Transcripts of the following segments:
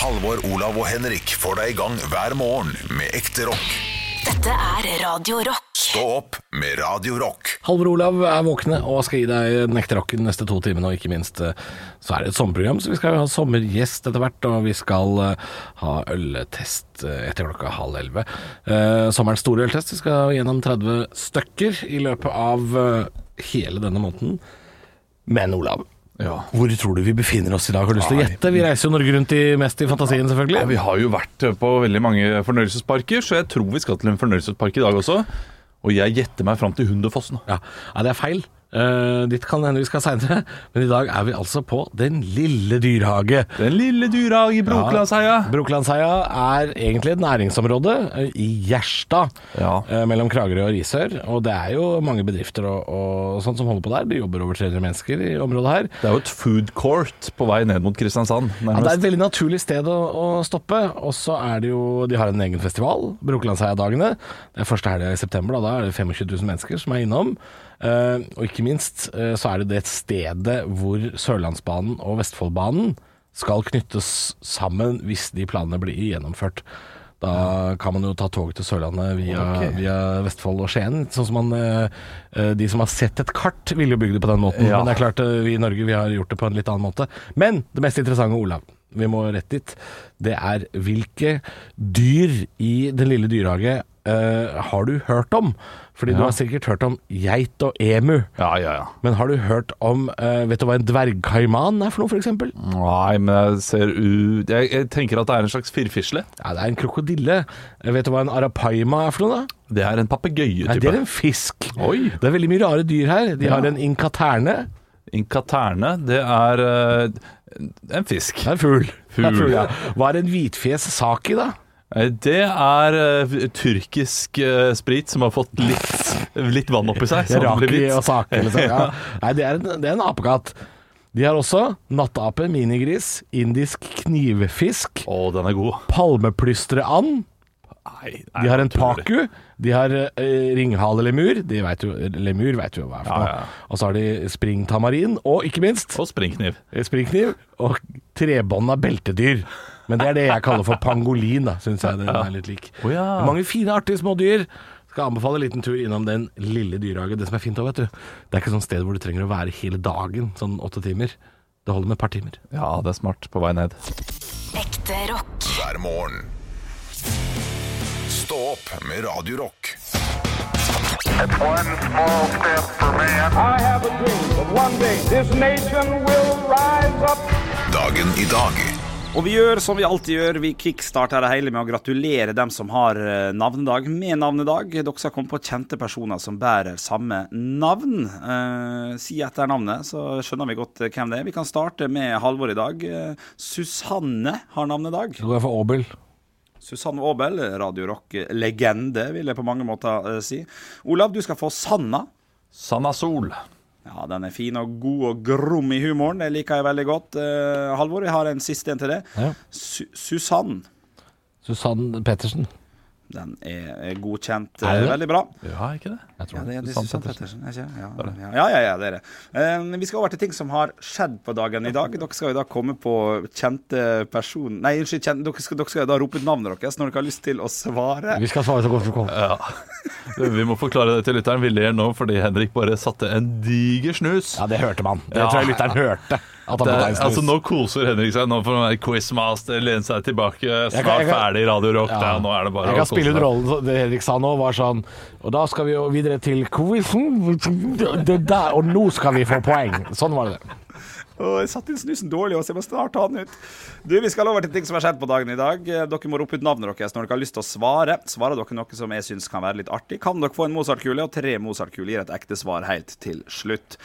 Halvor, Olav og Henrik får deg i gang hver morgen med ekte rock. Dette er Radio Rock. Stå opp med Radio Rock. Halvor Olav er våkne og skal gi deg den ekte rocken de neste to timene. Og ikke minst eh, så er det et sommerprogram, så vi skal ha sommergjest etter hvert. Og vi skal eh, ha øltest eh, etter klokka halv elleve. Sommerens store øltest. Vi skal gjennom 30 stykker i løpet av hele denne måneden. Men Olav, hvor tror du vi befinner oss i dag? Har du lyst til å gjette? Vi reiser jo Norge rundt i mest i fantasien, Ja, selvfølgelig. vi har jo vært på veldig mange fornøyelsesparker, så jeg tror vi skal til en fornøyelsespark i dag også. Og jeg gjetter meg fram til Hunderfossen. Ja, ja det er feil. Uh, dit kan hende vi skal seinere, men i dag er vi altså på Den lille dyrehage. Den lille dyrehage i Brokelandsheia. Brokelandsheia er egentlig et næringsområde eh, i Gjerstad, Ja. uh, mellom Kragerø og Risør. Og det er jo mange bedrifter og, og sånt som holder på der. Det jobber over 300 mennesker i området her. Det er jo et food court på vei ned mot Kristiansand. Ja, det er et veldig naturlig sted å, å stoppe. Og så er det jo De har en egen festival, Brokelandsheia-dagene. Det er første helga i september. Da, da er det 25 000 mennesker som er innom. Eh, og ikke minst eh, så er det det stedet hvor Sørlandsbanen og Vestfoldbanen skal knyttes sammen hvis de planene blir gjennomført. Da kan man jo ta toget til Sørlandet via, okay. via Vestfold og Skien. Sånn som man, eh, De som har sett et kart, ville jo bygd det på den måten. Ja. Men det er klart vi i Norge vi har gjort det på en litt annen måte. Men det mest interessante, Olav, vi må rett dit, det er hvilke dyr i Den lille dyrehage uh, har du hørt om? Fordi du har sikkert hørt om geit og emu. Ja, ja, ja. Men har du hørt om uh, Vet du hva en dvergkaiman er for noe, f.eks.? Nei, men jeg ser ut jeg, jeg tenker at det er en slags firfisle. Ja, det er en krokodille. Eh, Vet du hva en arapaima er for noe, da? Det er en Nei, det er en fisk. Oi. Det er veldig mye rare dyr her. De Ja. har en inkaterne. Inkaterne, det er eh, en fisk. Det er en fugl. Fugl. Det er fugl, ja. Hva er en hvitfjes saki, da? Eh, Det er uh, tyrkisk uh, sprit som har fått litt, litt vann oppi seg. Raki og sake, liksom. Ja. Nei, det er, en, det er en apekatt. De har også nattape, minigris, indisk knivfisk, Å, den er god. palmeplystreand. Nei, De har en paku. De har uh, ringhalelemur. De vet jo, lemur vet jo hva er for Ja, noe. ja. Og så har de springtamarin, og ikke minst Og springkniv. eh, springkniv og trebånda beltedyr. Men det er det jeg kaller for pangolin, da, syns jeg den er litt lik. Oh, ja. Mange fine, artige små dyr. Skal anbefale en liten tur innom den lille dyrehagen. Det som er fint òg, vet du, det er ikke sånn sted hvor du trenger å være hele dagen, sånn åtte timer. Det holder med et par timer. Ja, det er smart på vei ned. Ekte rock. hver morgen. Opp med Radio Rock. It's one small step for man. I have a dream that one day this nation will rise up. Dagen i dag Og vi gjør som vi alltid gjør, vi kickstarter det hele med å gratulere dem som har eh, navnedag med navnedag. Dere skal komme på kjente personer som bærer samme navn. Eh, si etter navnet, så skjønner vi godt eh, hvem det er. Vi kan starte med Halvor i dag. Eh, Susanne har navnedag. Du går fra for Aabel. Susanne Aabel, Radio Rock-legende, vil jeg på mange måter eh, si. Olav, du skal få Sanna. Sanna Sol. Ja, den er fin og god og grom i humoren. Det liker jeg veldig godt. Eh, Halvor, jeg har en siste en til det. Ja. Su Susann. Susann Pettersen. Den er godkjent. Er det eh. Veldig bra. Ja, ikke det? Jeg tror Ja, det er, det er Susann Pettersen. Er? Ja, ja, ja, ja, det er det. Uh, vi skal over til ting som har skjedd på dagen i dag. Dere skal jo da komme på kjente person... Nei, unnskyld, kjente, dere, skal, dere skal jo da rope ut navnet deres når dere har lyst til å svare. Vi skal svare så godt vi kan. Ja. Vi må forklare det til lytteren. Vi ler nå fordi Henrik bare satte en diger snus. Ja, det hørte man. Det Ja. tror jeg lytteren hørte. Altså Nå koser Henrik seg. Nå får han være quizmaster, lene seg tilbake, snart Jeg kan- jeg kan- ferdig Radio Rock. Ja. Ja. nå er det bare Jeg kan spille ut rollen det Henrik sa nå, var sånn Og da skal vi jo videre til quizen. Det der, Og nå skal vi få poeng. Sånn var det. Og jeg satte inn snusen dårlig, også, jeg må snart ta den ut. Du, Vi skal over til ting som har skjedd på dagen i dag. Dere må rope ut navnet deres når dere har lyst til å svare. Svarer dere noe som jeg syns kan være litt artig, kan dere få en Mozart-kule, og tre Mozart-kuler gir et ekte svar helt til slutt.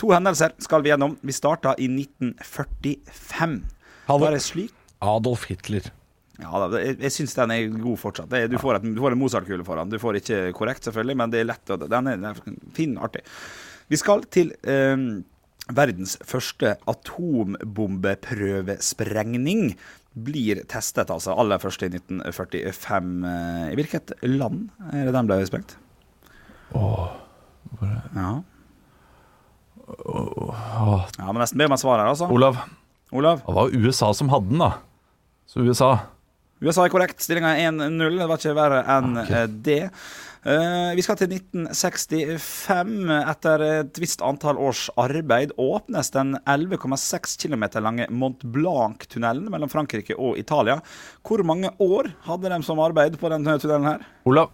To hendelser skal vi gjennom. Vi starta i 1945. Hallo. Det slik Adolf Hitler. Ja, jeg, jeg syns den er god fortsatt. Du, får et, du får en Mozart-kule foran. Du får ikke korrekt, selvfølgelig, men det er lett. Den er, den er fin, artig. Vi skal til eh, verdens første atombombeprøvesprengning. Blir testet, altså. Aller første i 1945. Eh, I hvilket land er det den ble sprengt? ja. Ja, men nesten be meg svare her, altså. Olav, Olav? det var jo USA som hadde den, da. Så USA. USA er korrekt. Stillinga er 1-0. Det var ikke verre enn Ok. eh, det. Uh, vi skal til 1965. Etter et visst antall års arbeid åpnes den 11,6 km lange Mont Blanc-tunnelen mellom Frankrike og Italia. Hvor mange år hadde de som arbeid på denne tunnelen her? Olav.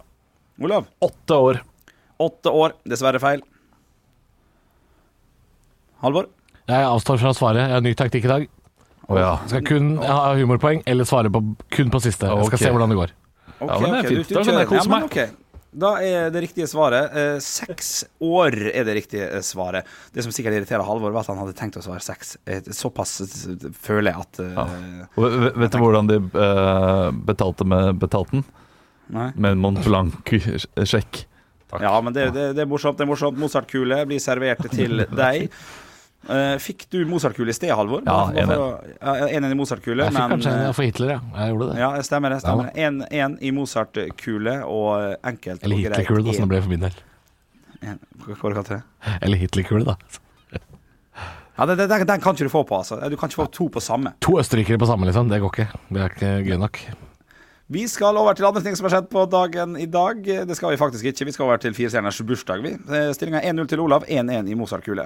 Olav? Åtte år. Åtte år. Dessverre feil. Halvor? Jeg avstår fra å svare. Jeg har ny taktikk i dag. Oh, ja. Jeg skal kun ha humorpoeng, eller svare på, kun på siste. Jeg skal okay. se hvordan det går. Ok, Ja, men det er fint. du- du Da kan jeg kose meg. Da er det riktige svaret eh, seks år er det riktige eh, svaret. Det som sikkert irriterer Halvor, var at han hadde tenkt å svare seks. Eh, Såpass eh, føler jeg at eh, Og ve- Vet du hvordan de eh, betalte med betalten? Nei. Med en Mont Blanc-sjekk. Ja, men det, det, det er morsomt. det er morsomt Mozart-kule blir servert til deg. Eh, fikk du Mozart-kule i sted, Halvor? Ja, én ja, en i Mozart-kule. Jeg fikk men, kanskje eh, en for Hitler, ja. Jeg gjorde det. Ja, stemmer det. stemmer En, en i Mozart-kule og enkelt Eller Hitlerkule, da, som det ble for min del. en- Hva kalte du det? Eller Hitlerkule, da. Ja, den, den, den kan ikke du få på, altså. Du kan ikke få to på samme. To østerrikere på samme, liksom. Det går ikke. Det er ikke gøy nok. Vi skal over til andre ting som har skjedd på dagen i dag. Det skal vi faktisk ikke. Vi skal over til firestjerners bursdag, vi. Stillinga er 1-0 til Olav, 1-1 i Mozart-kule.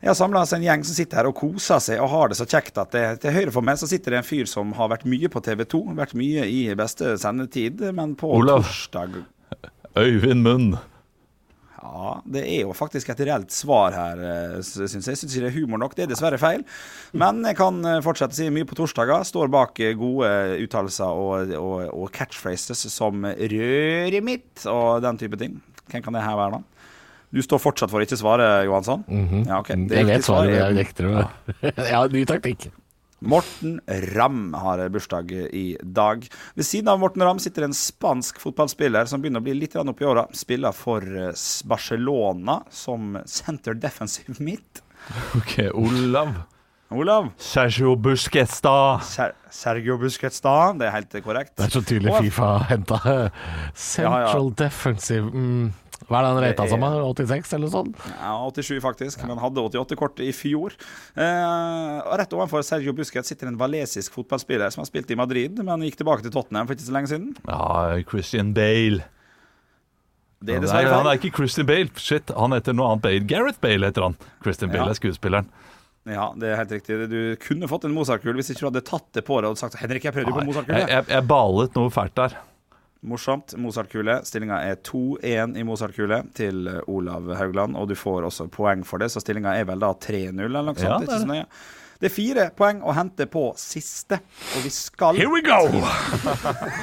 Jeg har samla en gjeng som sitter her og koser seg og har det så kjekt at det, til høyre for meg så sitter det en fyr som har vært mye på TV 2, vært mye i beste sendetid, men på Olav. torsdag Øyvind Munn. Ja, det er jo faktisk et reelt svar her, syns jeg. Jeg syns ikke det er humor nok. Det er dessverre feil. Men jeg kan eh, fortsette å si mye på torsdager. Står bak eh, gode uttalelser og, og, og catchphrases som 'røret mitt' og den type ting. Hvem kan det her være, da? Du står fortsatt for å ikke svare, Johansson? Ja, ok. Det er Jeg vet svaret, er- jeg nekter det. Ja, ny taktikk. Morten Ramm har bursdag i dag. Ved siden av Morten Ramm sitter en spansk fotballspiller som begynner å bli litt oppi åra. Spiller for eh, Barcelona som center defensive midt. Ok, Olav. Olav. Sergio Busquets, da. Ser Sergio Busquets da. Det er helt korrekt. Det er så tydelig Fifa henta. Central defensive mm. Hva er det han rata som? er- 86, eller noe sånt? Ja, 87 faktisk, men hadde 88 kort i fjor. Eh, rett overfor Sergio Busquet sitter en valesisk fotballspiller som har spilt i Madrid, men gikk tilbake til Tottenham for ikke så lenge siden. Ja, Christian Bale. Det er dessverre feil. han er ikke Christian Bale. Shit, han heter noe annet Bale. Gareth Bale heter han. Christian Bale Ja. er skuespilleren. Ja, det er helt riktig. Du kunne fått en Mozart-kul hvis ikke du hadde tatt det på deg og sagt 'Henrik, jeg prøvde jo på Mozart-kul'. Jeg, jeg, jeg balet noe fælt der. Morsomt. Mozart-kule. Stillinga er 2-1 i Mozart-kule til eh, Olav Haugland, og du får også poeng for det, så stillinga er vel da 3-0 eller noe sånt. Ja, det, er det ikke er så det er fire poeng å hente på siste, og vi skal Here we go!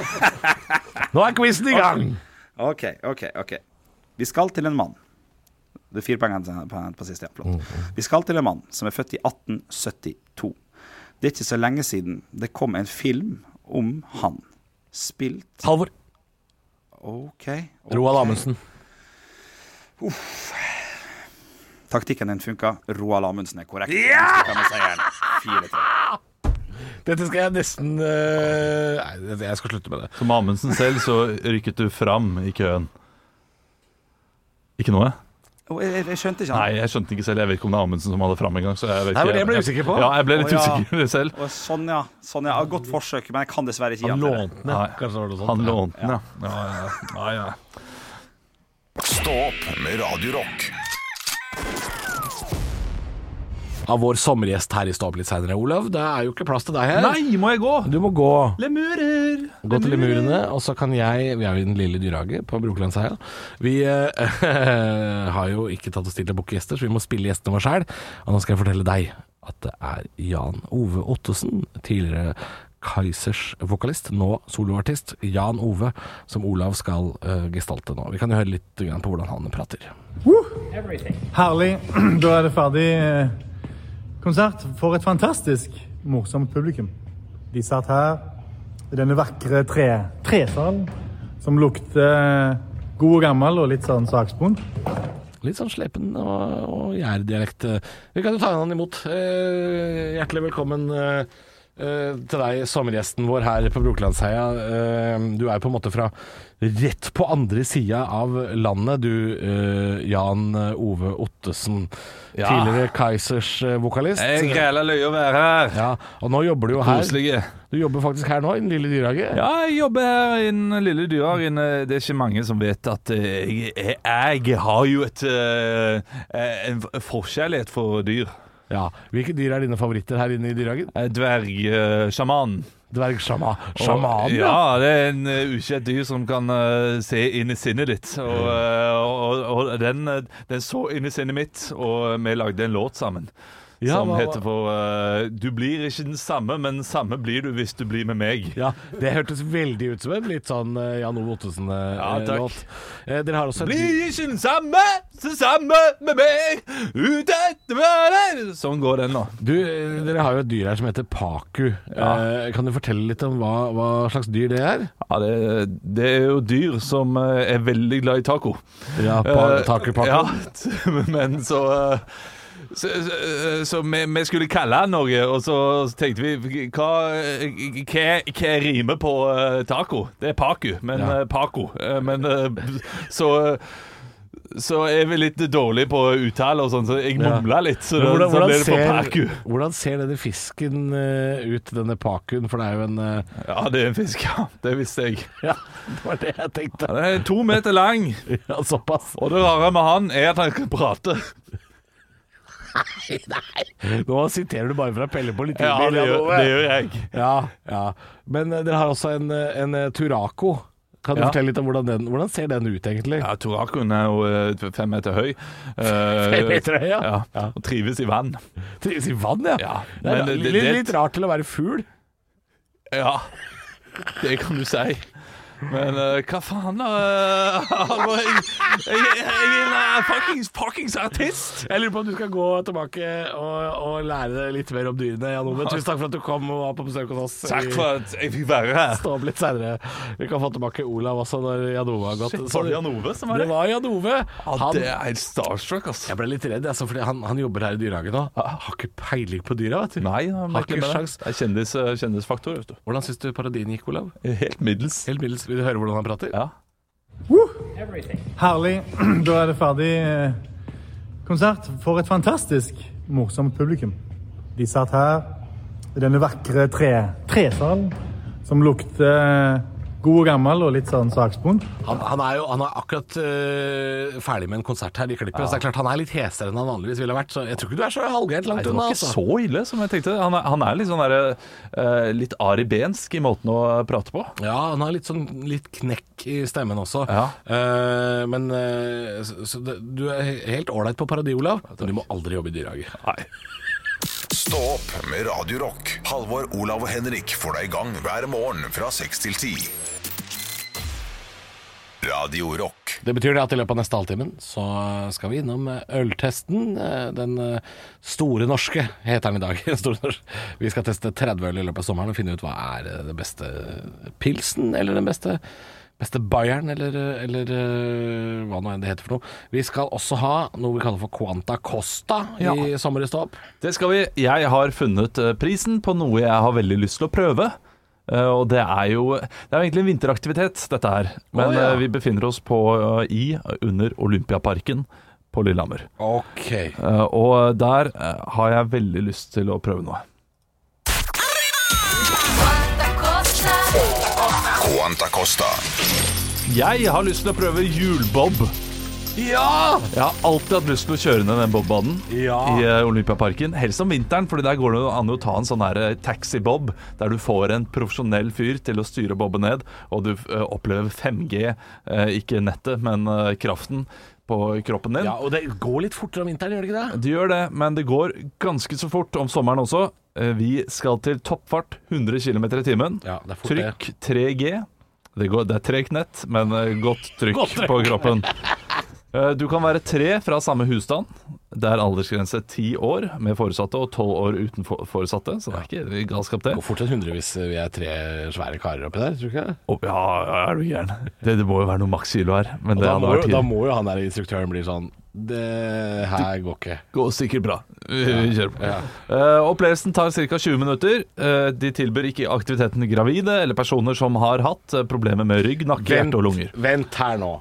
Nå er quizen i gang! OK, OK, OK. Vi skal til en mann. Det er fire poeng å på, på siste. Ja, flott. Vi skal til en mann som er født i 1872. Det er ikke så lenge siden det kom en film om han. Spilt Halvor. OK. Roald Amundsen. Amundsen. Taktikken din funka. Roald Amundsen er korrekt. Ja! 4-3. Dette skal jeg nesten øh, Nei, jeg skal slutte med det. Som Amundsen selv så rykket du fram i køen. Ikke noe? Jeg, jeg skjønte ikke Nei, jeg skjønte ikke selv. Jeg vet ikke om det er Amundsen som hadde fram engang. Så jeg vet Nei, men det ble usikker på. Ja, jeg ble litt oh, ja. usikker selv. Oh, sånn, ja. Sånn, ja. Godt forsøk, men jeg kan dessverre ikke gi Han han lånte den, sånt. Han ja. lånte den, ja. Ja, ja, ja, ja. Stå opp med Radio Av vår sommergjest her i Stå opp litt seinere, Olav. Det er jo ikke plass til deg her. Nei, må jeg gå? Du må gå. Lemurer! Gå til lemurene, og så kan jeg Vi er jo i Den lille dyrehage på Brokelandsheia. Vi eh, har jo ikke tatt oss tid til å booke gjester, så vi må spille gjestene våre sjøl. Og nå skal jeg fortelle deg at det er Jan Ove Ottesen, tidligere Kaizers vokalist, nå soloartist. Jan Ove, som Olav skal uh, gestalte nå. Vi kan jo høre litt på hvordan han prater. Herlig. Da er det ferdig eh, konsert. For et fantastisk morsomt publikum. De satt her i denne vakre tre, tresalen som lukter eh, god og gammel og litt sånn saksbond. Litt sånn slepen og, og jærdialekt. Vi kan jo ta han imot. Eh, hjertelig velkommen, eh, til deg, sommergjesten vår her på Brokelandsheia. Uh, du er på en måte fra rett på andre sida av landet, du uh, Jan Ove Ottesen. Ja. Tidligere Kaizers vokalist. Jeg græla løye å være her. Ja, og nå jobber du jo her. Koselige. Du jobber faktisk her nå, i Den lille dyrehage. Ja, jeg jobber her i den lille dyrehage. Det er ikke mange som vet at jeg, jeg, har jo et, en forkjærlighet for dyr. Ja. Hvilke dyr er dine favoritter her inne i dyrehagen? Dvergsjaman. Dvergsjaman? Sjaman, ja. Ja, det er en uh, ukjent dyr som kan uh, se inn i sinnet ditt. Og, uh, og, og den, eh, den så inn i sinnet mitt, og vi lagde en låt sammen. Ja, som hva- heter for uh, Du blir ikke den samme, men samme blir du hvis du blir med meg. Ja, Det hørtes veldig ut som en litt sånn uh, Jan Ove Ottesen-låt. Eh, dere har også et Blir ikke den samme, så samme med meg ut etter meg Sånn går den nå. Du, Dere har jo et dyr her som heter paku. Ja. Kan du fortelle litt om hva, hva slags dyr det er? Ja, det, det er jo dyr som er veldig glad i taco. Ja, pa, Taku paku. Ja, men så eh, så, så vi, vi skulle kalle Norge, og så, så tenkte vi hva, hva, hva rimer på eh, taco? Det er paku, men Ja. eh, paco. Eh, men eh, så så er vi litt dårlige på uttale og sånn, så jeg Ja. mumla litt. Så, Men hvordan, hvordan, så det ser, paku. hvordan ser denne fisken eh, ut, denne pakuen? For det er jo en uh... Ja, det er en fisk, ja. Det visste jeg. Ja, det var det jeg tenkte. Han er to meter lang, Ja, såpass. og det rare med han er at han kan prate. Nå siterer du bare fra Pelle Politibil. Ja, det gjør, det gjør jeg. Ja, ja. Men eh, dere har også en, eh, en Turaco. Turako. Kan du Ja. fortelle litt om hvordan den Hvordan ser den ut, egentlig? Ja, Turacoen er jo eh, fem meter høy. Eh, Fem meter høy, ja. ja. Og trives i vann. Trives i vann, ja. Ja, det er litt, litt rart til å være fugl. Ja, det kan du si. Men uh, hva faen, da? Halvor, jeg, jeg, jeg er en uh, fuckings, fuckings artist! Jeg lurer på om du skal gå tilbake og, og lære litt mer om dyrene, Jan Ove. Tusen takk for at du kom og var på besøk hos oss. Takk for at jeg fikk være her. Stå opp litt seinere. Vi kan få tilbake Olav også når Jan Ove har gått. Shit, var det Jan Ove som var det det? var Jan Ove. Han, det er helt starstruck, ass. jeg ble litt redd, altså, fordi han, han jobber her i dyrehagen nå. Har ikke peiling på dyra, vet du. Nei, han Har ikke sjans. Det er kjendis, eh, kjendisfaktor, vet du. Hvordan syns du parodien gikk, Olav? Helt middels. Helt middels. Vil du høre hvordan han prater? Ja. Herlig. Da er det ferdig eh, konsert. For et fantastisk morsomt publikum. De satt her i denne vakre tre, tresalen som lukter eh, god og gammel og litt sånn saksbond. Han, han er jo han er akkurat øh, ferdig med en konsert her i klippet, så det er klart han er litt hesere enn han vanligvis ville vært. Så jeg tror ikke du er så halvgærent Nei, unna. det var ikke Altså. så ille som jeg tenkte. Han er, han er litt sånn der, eh, Litt aribensk i måten å prate på. Ja, han har litt sånn litt knekk i stemmen også. Ja. Uh, men uh, så, så det, du er helt ålreit på parodi, Olav. Men du må aldri jobbe i dyrehage. Nei. Stå opp med Radio Rock. Halvor, Olav og Henrik får deg i gang hver morgen fra 6 til 10. Radio Rock. Det betyr det at i løpet av neste halvtimen så skal vi innom eh, øltesten. Eh, Den eh, store norske heter den i dag. Vi skal teste 30 øl i løpet av sommeren og finne ut hva er den beste pilsen, eller den beste Beste Bayern, eller, eller eh, hva nå enn det heter for noe. Vi skal også ha noe vi kaller for Quanta Costa i Sommer i Ståp. Det skal vi. Jeg har funnet eh, prisen på noe jeg har veldig lyst til å prøve. Eh, og det er jo Det er jo egentlig en vinteraktivitet, dette her. Men oh, ja. vi befinner oss på, i under Olympiaparken på Lillehammer. Ok. Eh, og der har jeg veldig lyst til å prøve noe. Quanta Costa. Jeg har lyst til å prøve hjulbob. Ja! Jeg har alltid hatt lyst til å kjøre ned den bobbanen Ja. i eh, Olympiaparken. Helst om vinteren, for der går det an å ta en sånn her eh, taxibob, der du får en profesjonell fyr til å styre bobben ned, og du eh, opplever 5G, eh, ikke nettet, men kraften på kroppen din. ja, og det går litt fortere om vinteren, gjør det ikke det? Det gjør det, men det går ganske så fort om sommeren også. Eh, Vi skal til toppfart 100 km i timen. Ja, det er fort. Trykk 3G. Det, går, det er tregt nett, men eh, godt trykk, Godt trykk. på kroppen. Eh, Du kan være tre fra samme husstand. Det er aldersgrense ti år med foresatte og tolv år uten foresatte. Så det er ikke galskap, det. Går fort en hundre hvis vi er tre svære karer oppi der, tror du ikke det? Ja, ja, er du gæren. Det, det må jo være noe makskilo her. Men det da, må, da må jo han der instruktøren bli sånn Det her går ikke. Går sikkert bra. Vi vi kjører på. Ja. Uh, opplevelsen tar ca. 20 minutter. Uh, de tilbyr ikke aktiviteten gravide eller personer som har hatt eh, problemer med rygg, nakke, hjerte og lunger. vent her nå.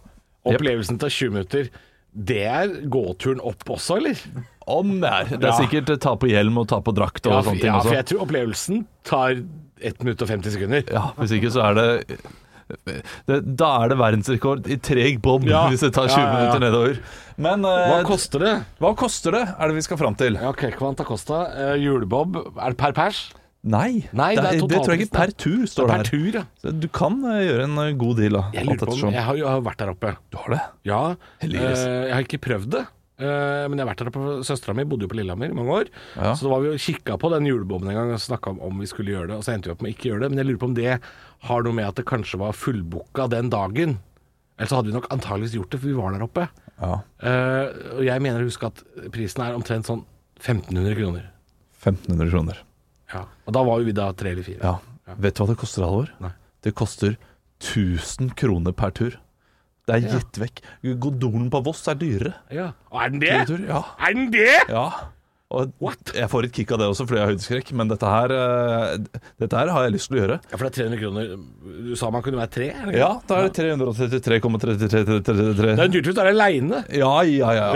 Opplevelsen tar 20 minutter. Det er gåturen opp også, eller? Om det er. Det er sikkert eh, ta på hjelm og ta på drakt og Ja, sånne ting ja, for jeg tror opplevelsen tar 1 minutt og 50 sekunder. Ja, Hvis ikke så er det, det Da er det verdensrekord i treg bob Ja. hvis det tar 20 Ja, ja, minutter nedover. Men eh, Hva koster det? hva koster det, er det vi skal fram til? Ja, ok, Kvanta Costa. Uh, julebob. Er det per pers? Nei, Nei, det er det, tror jeg ikke. Per tur, står det per tur, ja. Så du kan eh, gjøre en eh, god deal, da. Jeg lurer på om Jeg har jo vært der oppe. Du har det? Ja. Eh, jeg har ikke prøvd det. men jeg har vært der oppe Søstera mi bodde jo på Lillehammer i mange år. Ja. Så da var vi og kikka på den julebommen en gang og snakka om om vi skulle gjøre det. Og så endte vi opp med å ikke gjøre det. Men jeg lurer på om det har noe med at det kanskje var fullbooka den dagen. Ellers så hadde vi nok antageligvis gjort det, for vi var der oppe. Ja. Og jeg mener å huske at prisen er omtrent sånn 1500 kroner. 1500 kroner. Ja. Og da var jo vi da tre eller fire. Ja. Vet du hva det koster, Halvor? Nei. Det koster 1000 kroner per tur. Det er gitt vekk. Gondolen på Voss er dyrere. Ja. Og er den det? Tur, ja. Er den det? ja. Og What? Jeg får et kick av det også fordi jeg har høydeskrekk, men dette her, eh, dette her har jeg lyst til å gjøre. Ja, for det er 300 kroner. Du sa man kunne være tre? Eller? Ja, da er det 333,3333. Det er dyrt du er aleine. Ja, ja, ja.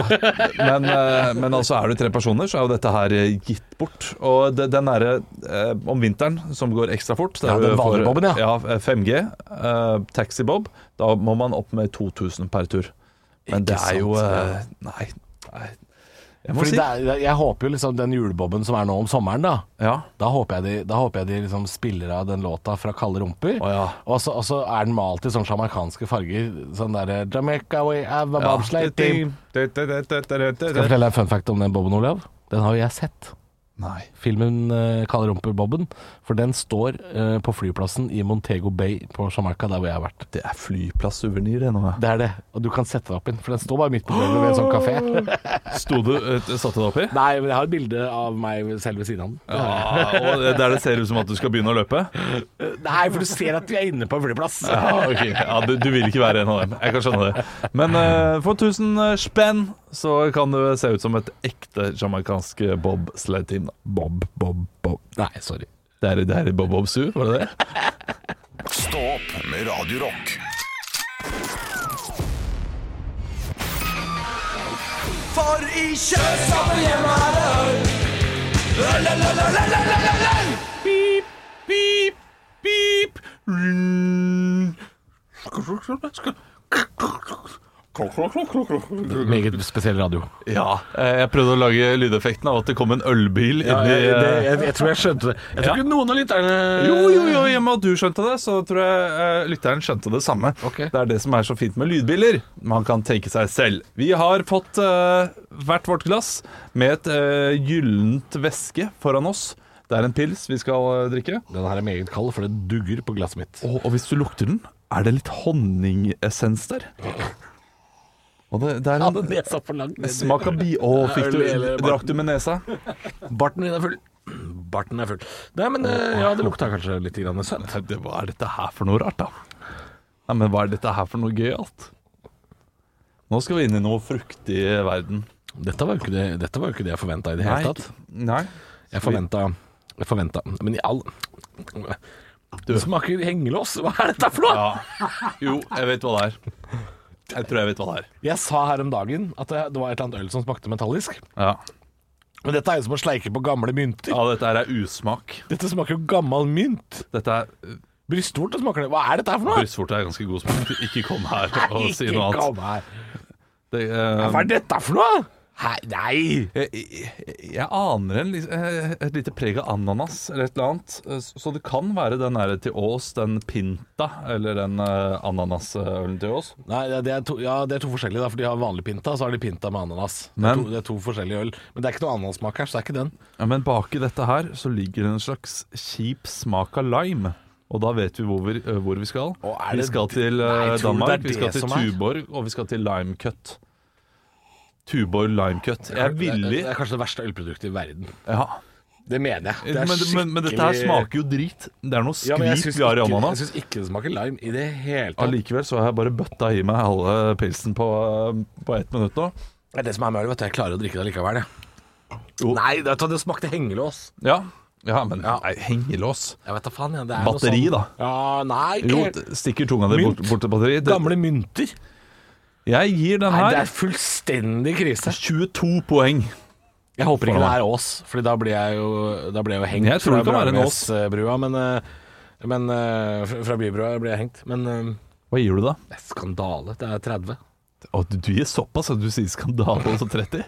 Men, eh, men altså er du tre personer, så er jo dette her eh, gitt bort. Og det, den derre eh, om vinteren som går ekstra fort Ja, den vanlige ja. ja. eh, 5G, eh, taxibob, da må man opp med 2000 per tur. Men Ikke det er sant, jo ja. Nei. nei. Jeg Fordi si det er, jeg håper jo liksom den julebobben som er nå om sommeren, da. Ja. Da håper jeg de, da håper jeg de liksom spiller av den låta fra Kalde rumper. Oh, ja. Og så og så er den malt i sånne jamaicanske farger. Sånn derre Jamaica we have a bobsleigh team. Skal jeg fortelle deg en fun fact om den bobben, Olav? Den har jo jeg sett. Filmen uh, kaller rumper-bobben. For den står uh, på flyplassen i Montego Bay på Jamaica, der hvor jeg har vært. Det er flyplasssuvenir, det nå. Det er det. Og du kan sette deg opp inn, for den står bare midt på gulvet ved en sånn kafé. Sto du, uh, Satte du deg oppi? Nei, men jeg har et bilde av meg selv ved siden av den. Ja, og der det ser ut som at du skal begynne å løpe? Nei, for du ser at vi er inne på en flyplass. Ja, okay. ja du, du vil ikke være en av dem. Jeg kan skjønne det. Men for 1000 spenn så kan det se ut som et ekte jamaicansk bobsled-team. Bob, bob, bob. Nei, sorry. Det er, det er i Bob Bob Sue, var det det? Stå opp med Radio Rock. Meget spesiell radio. Ja. eh, Jeg prøvde å lage lydeffekten av at det kom en ølbil Ja, inni jeg, eh, jeg, jeg tror jeg skjønte det. Jeg tror Ja. ikke noen av lytterne Jo, jo, jo, i og med at du skjønte det, så tror jeg uh, lytteren skjønte det samme. Okay. Det er det som er så fint med lydbiler. Man kan tenke seg selv. Vi har fått uh, hvert vårt glass med et uh, gyllent væske foran oss. Det er en pils vi skal drikke. Den her er meget kald, for det dugger på glasset mitt. Og, og hvis du lukter den, er det litt honningessens der. Og det, det er Hadde ja, nesa for lang. smak av bi... Å, fikk du, drakk du med nesa? Barten din er full. Barten er full. Nei, men eh, ja, det lukta kanskje litt grann søtt. Det, hva er dette her for noe rart, da? Nei, men hva er dette her for noe gøyalt? Nå skal vi inn i noe fruktig verden. Dette var jo ikke det, dette var jo ikke det jeg forventa i det hele tatt. nei. Jeg forventa Jeg forventa Men i all Du smaker hengelås. Hva er dette for noe? Ja. Jo, jeg vet hva det er. Jeg tror jeg vet hva det er. Jeg sa her om dagen at det, var et eller annet øl som smakte metallisk. Ja, Men dette er jo som å sleike på gamle mynter. ja dette her er usmak. Dette smaker jo gammel mynt. Dette er Brystvorte smaker det. Hva er dette her for noe? Brystvorte er ganske god smak. Ikke kom her og si Ikke noe annet. kom her. Det, eh, Hva er dette for noe? Hei, nei! jeg, jeg, jeg aner en, eh, et lite preg av ananas eller et eller annet. Eh, Så det kan være den der til Ås, den Pinta, eller den eh, ananasølen til Ås. Nei, det- det er to, ja, det er to forskjellige, da, for de har vanlig pinta, så har de pinta med ananas. Det er, Men- to, det er to forskjellige øl. Men det er ikke noe ananassmak her, så det er ikke den. Ja, men baki dette her så ligger det en slags kjip smak av lime. Og da vet vi hvor vi, hvor vi skal. Og er Vi skal til Nei, det er Danmark, vi skal til er? Tuborg, og vi skal til Lime Cut. Tuborg limecut. Jeg er villig Det er kanskje det verste ølproduktet i verden. ja. Det mener jeg. Det er men, men, men dette her smaker jo drit. Det er noe skvip ja, vi har i ananas. Jeg syns ikke det smaker lime i det hele tatt. Allikevel så har jeg bare bøtta i meg halve pilsen på, på ett minutt nå. Det er det som er med øl, at Jeg klarer å drikke det likevel, jeg. Jo. Nei, det, det smakte hengelås. Ja, ja men Ja. Nei, hengelås. Jeg vet da faen, ja, er Batteri, sånn- da. Ja, nei, ikke Jo, stikker tunga di bort, bort til batteri. Det, Gamle mynter. Jeg gir den Nei, det her er fullstendig krise. 22 poeng. Jeg håper ikke det er Ås, Fordi da blir jeg jo, da blir jeg jo hengt Jeg tror det kan være en Bragernesbrua, men, eh, men eh, fra- Bybrua blir jeg hengt. Men eh, Hva gir du da? skandale. Det er 30. Å, du, gir såpass at du sier skandale og så 30?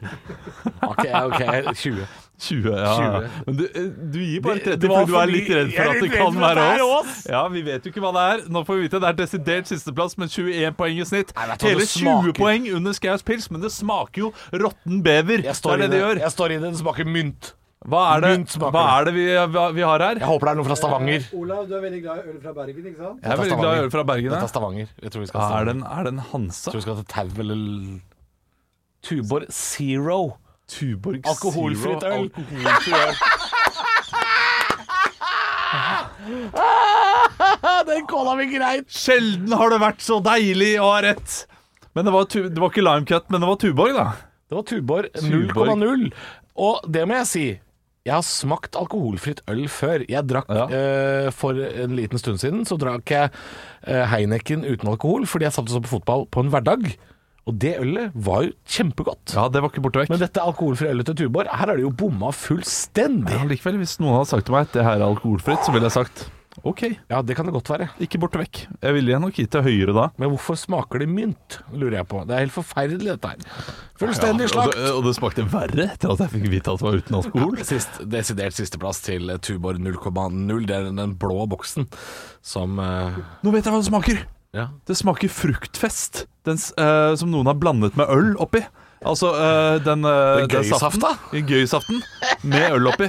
Ok, ok, 20. 20, ja. 20. Men du, eh, du gir bare 30 det fordi du er litt redd for at det kan være oss. Ja, Vi vet jo ikke hva det er. Nå får vi vite Det er desidert sisteplass med 21 poeng i snitt. Nei, vet Hele 20 poeng under Skaus pils, men det smaker jo råtten bever. Jeg står, det er det det det, gjør. jeg står i det. Det smaker mynt. Hva er det, hva er det vi, vi har her? Jeg håper det er noe fra Stavanger. Olav, du er veldig glad i øl fra Bergen, ikke sant? Jeg er veldig glad i øl fra Bergen. Dette er Stavanger. Jeg tror vi skal er, Stavanger. det en, er det en Hansa? Jeg tror vi skal til Tau eller Tuborg Zero. Tuborg Alkoholfritt øl. alkoholfri øl. Den kåla vi greit. Sjelden har det vært så deilig å ha rett. Men det var, tu, det var ikke Limecut, men det var Tuborg, da. Det var Tuborg Tuborg. 0,0. Og det må jeg si. Jeg har smakt alkoholfritt øl før. Jeg drakk Ja. eh, For en liten stund siden Så drakk jeg eh, Heineken uten alkohol fordi jeg satt og så på fotball på en hverdag. Og det ølet var jo kjempegodt. Ja, det var ikke borte vekk. Men dette alkoholfrie ølet til Tuborg, her er det jo bomma fullstendig. Ja, likevel, hvis noen hadde sagt til meg at det her er alkoholfritt, så ville jeg sagt OK, Ja, det kan det godt være. ikke borte vekk. Jeg ville nok gitt det høyere da. Men hvorfor smaker det mynt, lurer jeg på. Det er helt forferdelig, dette her. Fullstendig og, slakt. det, og det smakte verre etter at jeg fikk vite at det var uten alkohol. Sist, desidert sisteplass til Tubor 0,0. Det er den blå boksen som eh, Nå vet jeg hva det smaker! Ja. Det smaker fruktfest, den, s- eh, som noen har blandet med øl oppi. Altså eh, den, uh, Den gøysafta? Gøysaften med øl oppi.